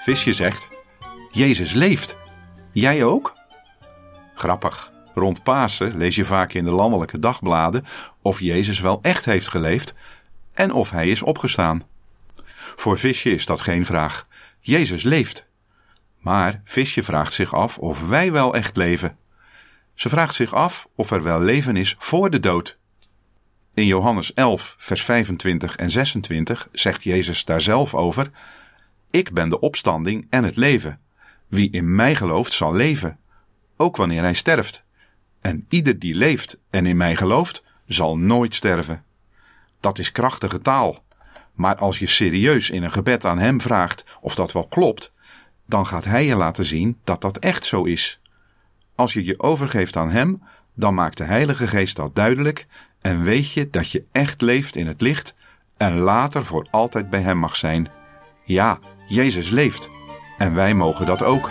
Visje zegt: Jezus leeft. Jij ook? Grappig. Rond Pasen lees je vaak in de landelijke dagbladen of Jezus wel echt heeft geleefd en of hij is opgestaan. Voor Visje is dat geen vraag. Jezus leeft. Maar Visje vraagt zich af of wij wel echt leven. Ze vraagt zich af of er wel leven is voor de dood. In Johannes 11, vers 25 en 26 zegt Jezus daar zelf over: Ik ben de opstanding en het leven. Wie in mij gelooft, zal leven, ook wanneer hij sterft. En ieder die leeft en in mij gelooft, zal nooit sterven. Dat is krachtige taal. Maar als je serieus in een gebed aan hem vraagt of dat wel klopt, dan gaat hij je laten zien dat dat echt zo is. Als je je overgeeft aan hem, dan maakt de Heilige Geest dat duidelijk en weet je dat je echt leeft in het licht en later voor altijd bij hem mag zijn. Ja, Jezus leeft en wij mogen dat ook.